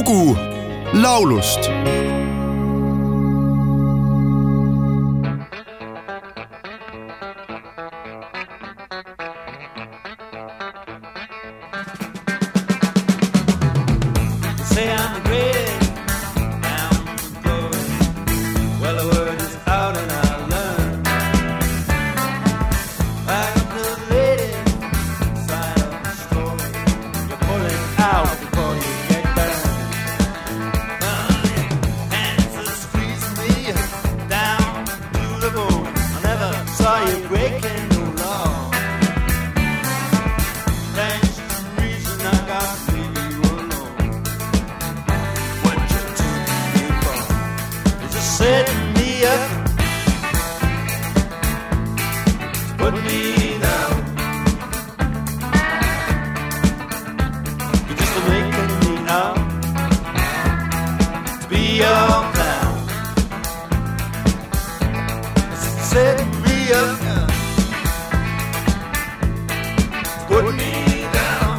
lugu laulust. Say I'm setting me up, put me down. You're just making me out to be your clown. Setting me up, put me down.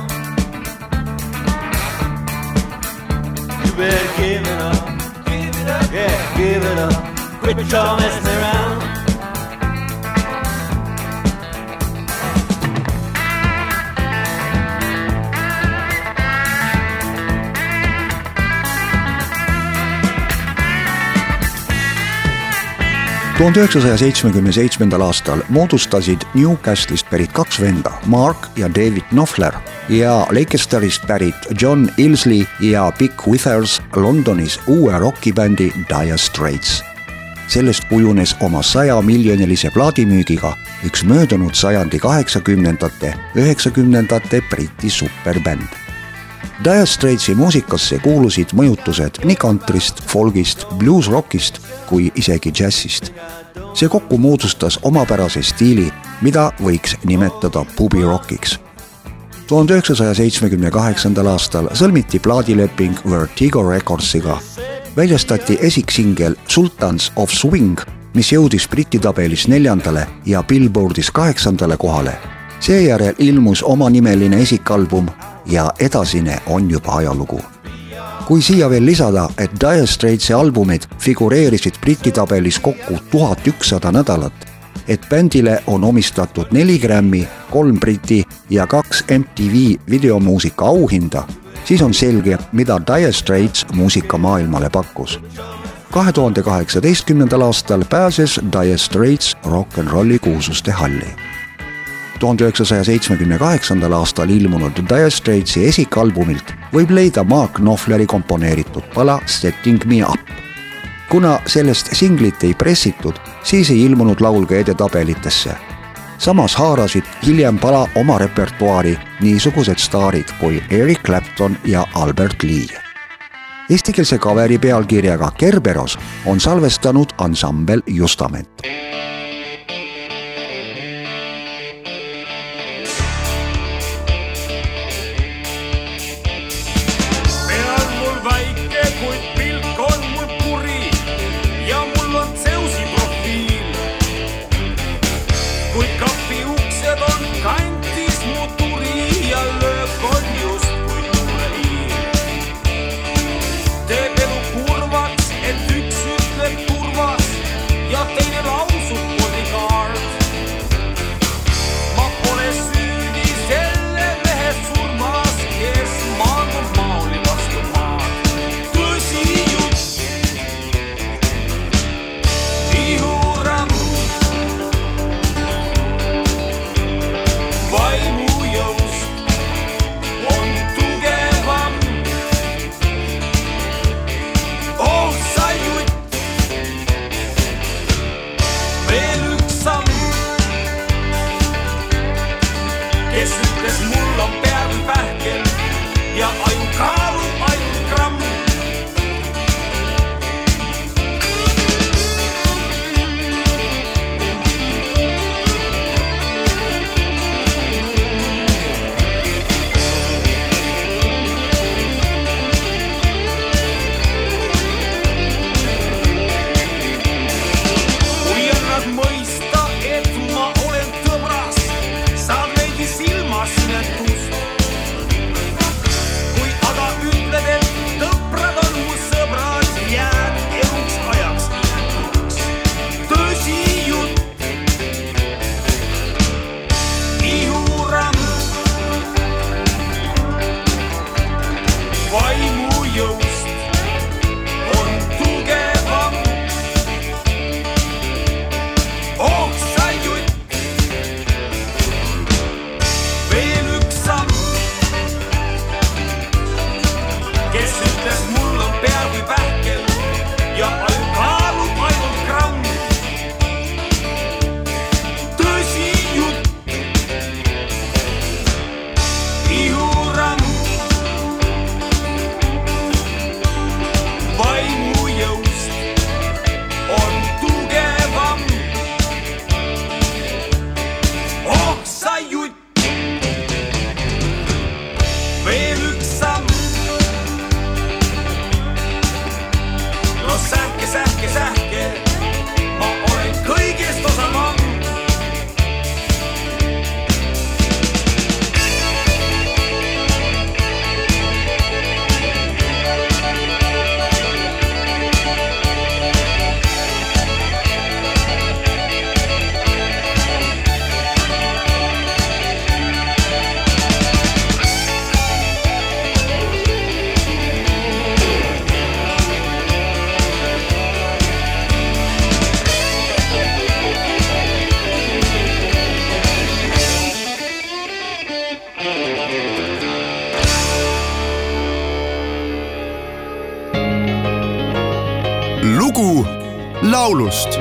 You better give it up. Yeah, give it up. Quit your messing around. Tuhande üheksasaja seitsmekümne seitsmendal aastal moodustasid Newcastle'ist pärit kaks venda, Mark ja David Knopfler ja Leicesterist pärit John Ilsley ja Dick Withers Londonis uue rokibändi Dire Straits. sellest kujunes oma sajamiljonilise plaadimüügiga üks möödunud sajandi kaheksakümnendate, üheksakümnendate Briti superbänd Dire Straitsi muusikasse kuulusid mõjutused nii kantrist, folgist, bluusrockist kui isegi džässist. See kokku moodustas omapärase stiili, mida võiks nimetada pubirockiks. tuhande üheksasaja seitsmekümne kaheksandal aastal sõlmiti plaadileping Vertigo Recordsiga. väljastati esiksingel Sultans of Swing, mis jõudis Briti tabelis neljandale ja Billboardis kaheksandale kohale. seejärel ilmus omanimeline esikalbum ja edasine on juba ajalugu. Kui siia veel lisada, et Dire Straitsi albumid figureerisid Briti tabelis kokku tuhat ükssada nädalat, et bändile on omistatud neli Grammy, kolm Briti ja kaks MTV videomuusika auhinda, siis on selge, mida Dire Straits muusikamaailmale pakkus. kahe tuhande kaheksateistkümnendal aastal pääses Dire Straits rock n rolli kuulsuste halli tuhande üheksasaja seitsmekümne kaheksandal aastal ilmunud Dire Straitsi esikalbumilt võib leida Mark Knopfleri komponeeritud pala Setting me up. kuna sellest singlit ei pressitud, siis ei ilmunud laul ka edetabelitesse. samas haarasid hiljem pala oma repertuaari niisugused staarid kui Eric Clapton ja Albert Lee eestikeelse kaveri pealkirjaga Kerberos on salvestanud ansambel Justament lugu laulust.